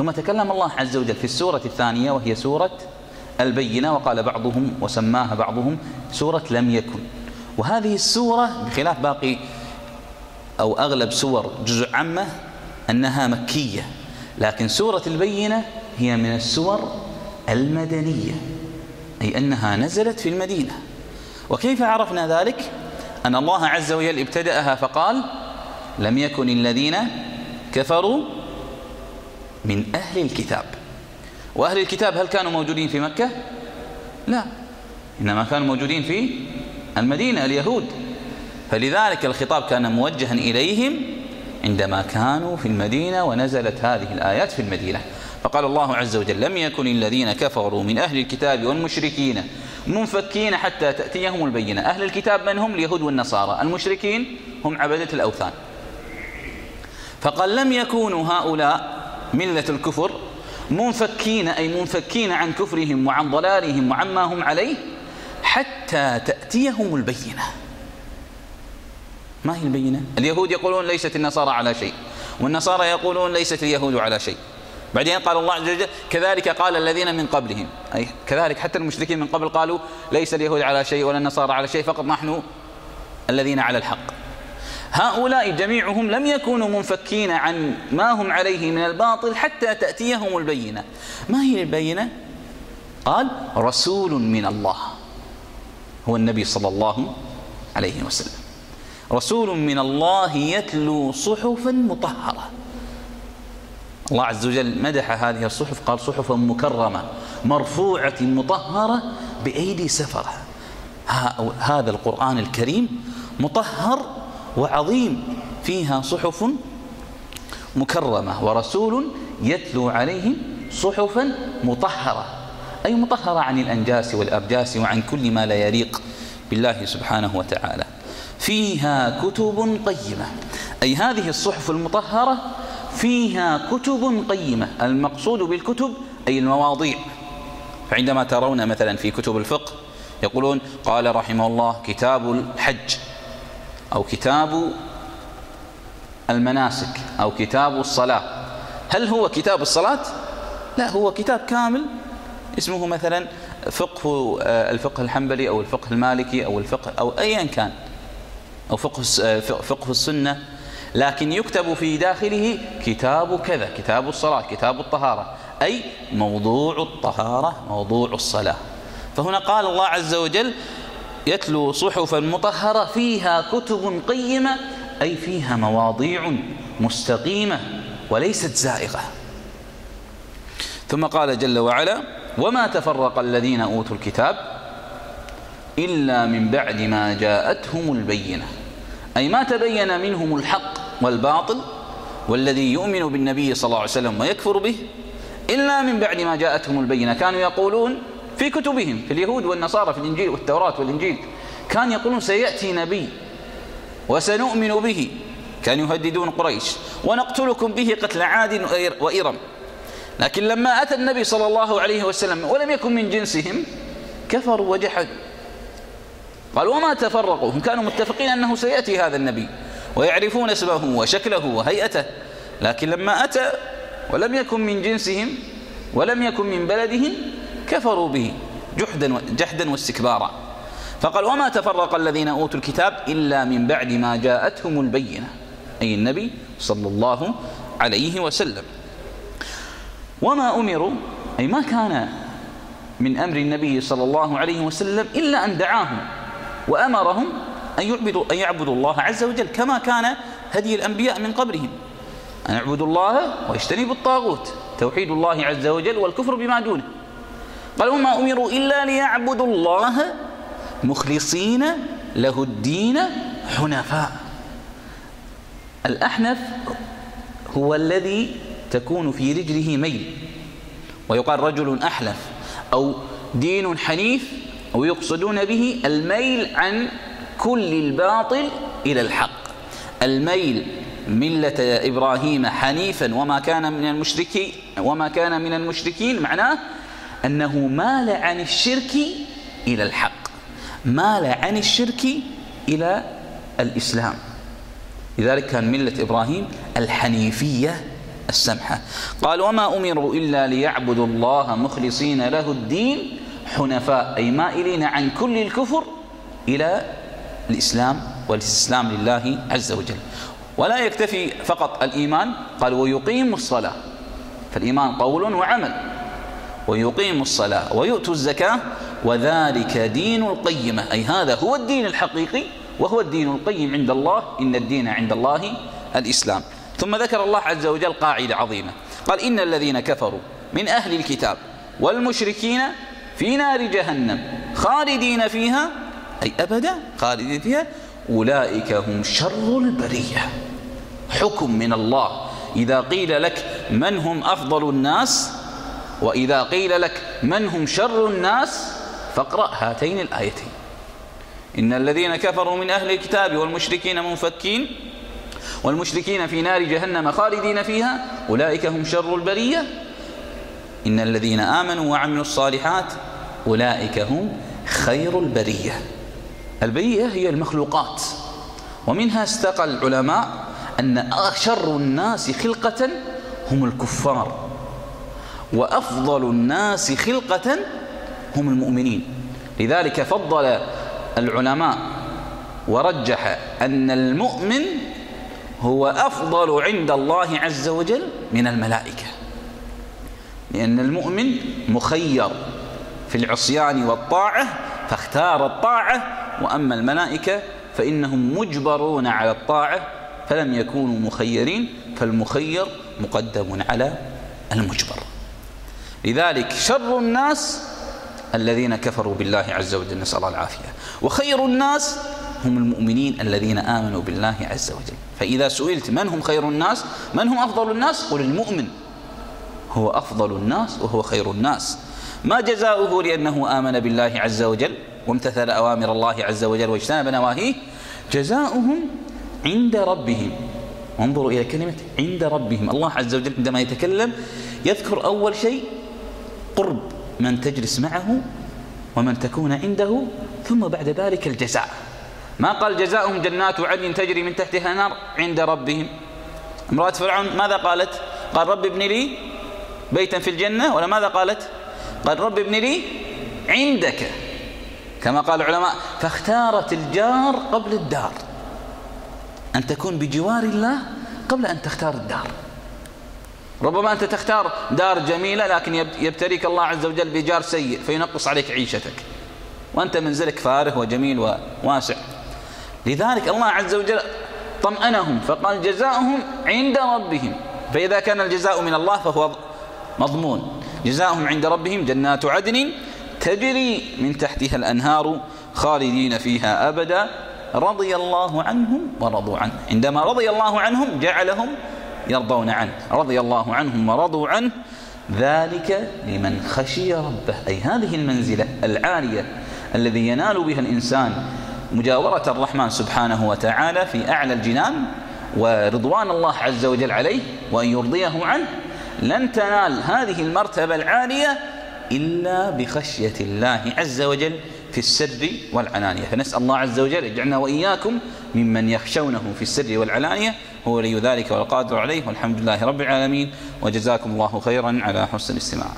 ثم تكلم الله عز وجل في السورة الثانية وهي سورة البينة وقال بعضهم وسماها بعضهم سورة لم يكن. وهذه السورة بخلاف باقي أو أغلب سور جزء عامة أنها مكية. لكن سورة البينة هي من السور المدنية أي أنها نزلت في المدينة. وكيف عرفنا ذلك؟ أن الله عز وجل ابتدأها فقال لم يكن الذين كفروا من أهل الكتاب. وأهل الكتاب هل كانوا موجودين في مكة؟ لا. إنما كانوا موجودين في المدينة اليهود. فلذلك الخطاب كان موجها إليهم عندما كانوا في المدينة ونزلت هذه الآيات في المدينة. فقال الله عز وجل لم يكن الذين كفروا من أهل الكتاب والمشركين منفكين حتى تأتيهم البينة. أهل الكتاب من هم؟ اليهود والنصارى. المشركين هم عبدة الأوثان. فقال لم يكونوا هؤلاء ملة الكفر منفكين أي منفكين عن كفرهم وعن ضلالهم وعما هم عليه حتى تأتيهم البينة. ما هي البينة؟ اليهود يقولون ليست النصارى على شيء والنصارى يقولون ليست اليهود على شيء. بعدين قال الله عز وجل كذلك قال الذين من قبلهم. أي كذلك حتى المشركين من قبل قالوا ليس اليهود على شيء ولا النصارى على شيء فقط نحن الذين على الحق. هؤلاء جميعهم لم يكونوا منفكين عن ما هم عليه من الباطل حتى تأتيهم البينة. ما هي البينة؟ قال رسول من الله. هو النبي صلى الله عليه وسلم. رسول من الله يتلو صحفا مطهرة. الله عز وجل مدح هذه الصحف قال صحفا مكرمة مرفوعة مطهرة بأيدي سفرة. هذا القرآن الكريم مطهر وعظيم فيها صحف مكرمة ورسول يتلو عليهم صحفا مطهرة أي مطهرة عن الأنجاس والأرجاس وعن كل ما لا يليق بالله سبحانه وتعالى. فيها كتب قيمة أي هذه الصحف المطهرة فيها كتب قيمة المقصود بالكتب أي المواضيع. فعندما ترون مثلا في كتب الفقه يقولون قال رحمه الله كتاب الحج. أو كتاب المناسك أو كتاب الصلاة. هل هو كتاب الصلاة؟ لا هو كتاب كامل اسمه مثلا فقه الفقه الحنبلي أو الفقه المالكي أو الفقه أو أيا كان أو فقه فقه السنة. لكن يكتب في داخله كتاب كذا كتاب الصلاة كتاب الطهارة أي موضوع الطهارة موضوع الصلاة. فهنا قال الله عز وجل يتلو صحفا مطهرة فيها كتب قيمة أي فيها مواضيع مستقيمة وليست زائغة. ثم قال جل وعلا وما تفرق الذين أوتوا الكتاب إلا من بعد ما جاءتهم البينة. أي ما تبين منهم الحق والباطل والذي يؤمن بالنبي صلى الله عليه وسلم ويكفر به إلا من بعد ما جاءتهم البينة. كانوا يقولون في كتبهم في اليهود والنصارى في الإنجيل والتوراة والإنجيل كان يقولون سيأتي نبي وسنؤمن به. كانوا يهددون قريش. ونقتلكم به قتل عاد وإرم. لكن لما أتى النبي صلى الله عليه وسلم ولم يكن من جنسهم كفروا وجحدوا. قال وما تفرقوا؟ هم كانوا متفقين أنه سيأتي هذا النبي ويعرفون اسمه وشكله وهيئته. لكن لما أتى ولم يكن من جنسهم ولم يكن من بلدهم كفروا به جحدا جحدا واستكبارا. فقال وما تفرق الذين أوتوا الكتاب إلا من بعد ما جاءتهم البينة؟ أي النبي صلى الله عليه وسلم. وما أمروا أي ما كان من أمر النبي صلى الله عليه وسلم إلا أن دعاهم وأمرهم أن يعبدوا, أن يعبدوا الله عز وجل كما كان هدي الأنبياء من قبلهم. أن يعبدوا الله ويجتنبوا الطاغوت توحيد الله عز وجل والكفر بما دونه. قال وما أمروا إلا ليعبدوا الله مخلصين له الدين حنفاء. الأحنف هو الذي تكون في رجله ميل ويقال رجل أحلف أو دين حنيف ويقصدون به الميل عن كل الباطل إلى الحق. الميل ملة إبراهيم حنيفا وما كان من المشركين وما كان من المشركين معناه أنه مال عن الشرك إلى الحق. مال عن الشرك إلى الإسلام. لذلك كان ملة إبراهيم الحنيفية السمحة. قال وما أمروا إلا ليعبدوا الله مخلصين له الدين حنفاء أي مائلين عن كل الكفر إلى الإسلام والاستسلام لله عز وجل. ولا يكتفي فقط الإيمان. قال ويقيم الصلاة. فالإيمان قول وعمل. ويقيم الصلاة ويؤتوا الزكاة وذلك دين القيمة. أي هذا هو الدين الحقيقي وهو الدين القيم عند الله. إن الدين عند الله الإسلام. ثم ذكر الله عز وجل قاعدة عظيمة. قال إن الذين كفروا من أهل الكتاب والمشركين في نار جهنم خالدين فيها أي أبدا خالدين فيها أولئك هم شر البرية. حكم من الله. إذا قيل لك من هم أفضل الناس وإذا قيل لك من هم شر الناس فاقرأ هاتين الآيتين. إن الذين كفروا من أهل الكتاب والمشركين منفكين والمشركين في نار جهنم خالدين فيها أولئك هم شر البرية. إن الذين آمنوا وعملوا الصالحات أولئك هم خير البرية. البرية هي المخلوقات. ومنها استقى العلماء أن شر الناس خلقة هم الكفار. وأفضل الناس خلقة هم المؤمنين. لذلك فضل العلماء ورجح أن المؤمن هو أفضل عند الله عز وجل من الملائكة. لأن المؤمن مخير في العصيان والطاعة فاختار الطاعة وأما الملائكة فإنهم مجبرون على الطاعة فلم يكونوا مخيرين فالمخير مقدم على المجبر. لذلك شر الناس الذين كفروا بالله عز وجل. نسأل الله العافية. وخير الناس هم المؤمنين الذين آمنوا بالله عز وجل. فإذا سئلت من هم خير الناس من هم أفضل الناس؟ قل المؤمن. هو أفضل الناس وهو خير الناس. ما جزاؤه لأنه آمن بالله عز وجل وامتثل أوامر الله عز وجل واجتنب نواهيه؟ جزاؤهم عند ربهم. انظروا إلى كلمة عند ربهم. الله عز وجل عندما يتكلم يذكر أول شيء قرب من تجلس معه ومن تكون عنده ثم بعد ذلك الجزاء. ما قال جزاؤهم جنات عدن تجري من تحتها نار عند ربهم. امرأة فرعون ماذا قالت؟ قال رب ابن لي بيتا في الجنة ولا ماذا قالت؟ قال رب ابن لي عندك. كما قال العلماء فاختارت الجار قبل الدار. أن تكون بجوار الله قبل أن تختار الدار. ربما أنت تختار دار جميلة لكن يبتليك الله عز وجل بجار سيء فينقص عليك عيشتك. وأنت منزلك فارغ وجميل وواسع لذلك الله عز وجل طمأنهم فقال جزاؤهم عند ربهم. فإذا كان الجزاء من الله فهو مضمون. جزاؤهم عند ربهم جنات عدن تجري من تحتها الأنهار خالدين فيها أبدا. رضي الله عنهم ورضوا عنه. عندما رضي الله عنهم جعلهم يرضون عنه رضي الله عنهم ورضوا عنه. ذلك لمن خشي ربه. أي هذه المنزلة العالية الذي ينال بها الإنسان مجاورة الرحمن سبحانه وتعالى في أعلى الجنان ورضوان الله عز وجل عليه وأن يرضيه عنه. لن تنال هذه المرتبة العالية إلا بخشية الله عز وجل. في السر والعلانية. فنسأل الله عز وجل يجعلنا وإياكم ممن يخشونه في السر والعلانية. هو ولي ذلك والقادر عليه. والحمد لله رب العالمين. وجزاكم الله خيرا على حسن الاستماع